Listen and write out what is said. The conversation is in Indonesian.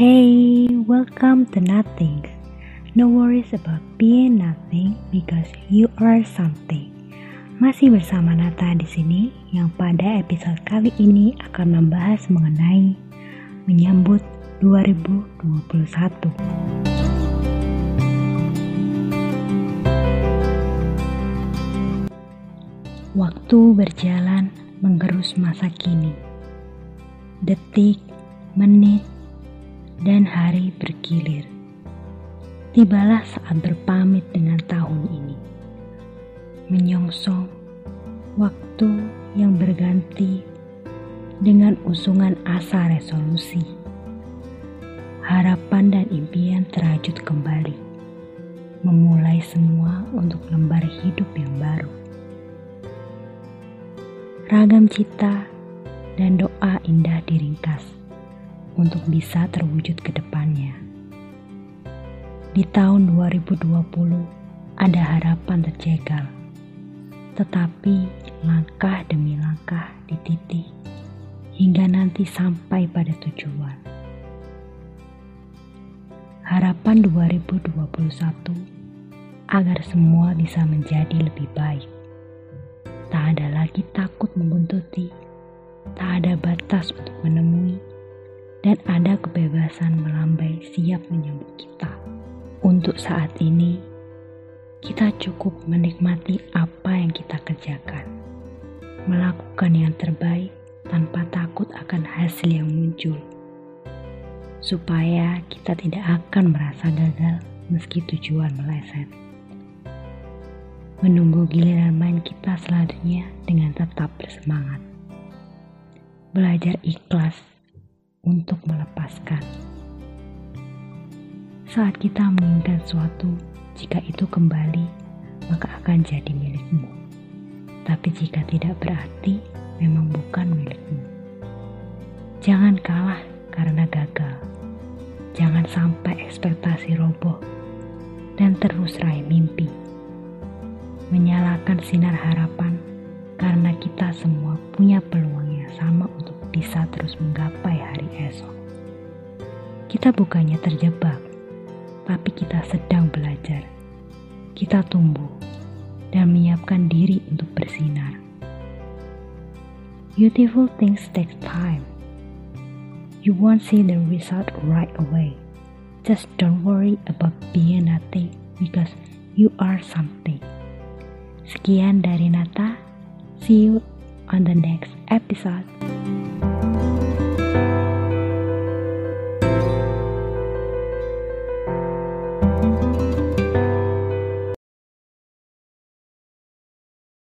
Hey, welcome to Nothing. No worries about being nothing because you are something. Masih bersama Nata di sini yang pada episode kali ini akan membahas mengenai menyambut 2021. Waktu berjalan menggerus masa kini. Detik, menit, dan hari bergilir. Tibalah saat berpamit dengan tahun ini. Menyongsong waktu yang berganti dengan usungan asa resolusi. Harapan dan impian terajut kembali. Memulai semua untuk lembar hidup yang baru. Ragam cita dan doa indah diringkas untuk bisa terwujud ke depannya. Di tahun 2020 ada harapan terjegal, tetapi langkah demi langkah dititi hingga nanti sampai pada tujuan. Harapan 2021 agar semua bisa menjadi lebih baik. Tak ada lagi takut membuntuti, tak ada batas untuk menemui dan ada kebebasan melambai siap menyambut kita. Untuk saat ini, kita cukup menikmati apa yang kita kerjakan, melakukan yang terbaik tanpa takut akan hasil yang muncul, supaya kita tidak akan merasa gagal meski tujuan meleset. Menunggu giliran main kita selanjutnya dengan tetap bersemangat. Belajar ikhlas untuk melepaskan. Saat kita menginginkan suatu, jika itu kembali, maka akan jadi milikmu. Tapi jika tidak berarti, memang bukan milikmu. Jangan kalah karena gagal. Jangan sampai ekspektasi roboh dan terus raih mimpi. Menyalakan sinar harapan karena kita semua punya peluang bisa terus menggapai hari esok. Kita bukannya terjebak, tapi kita sedang belajar. Kita tumbuh dan menyiapkan diri untuk bersinar. Beautiful things take time. You won't see the result right away. Just don't worry about being nothing because you are something. Sekian dari Nata. See you on the next episode.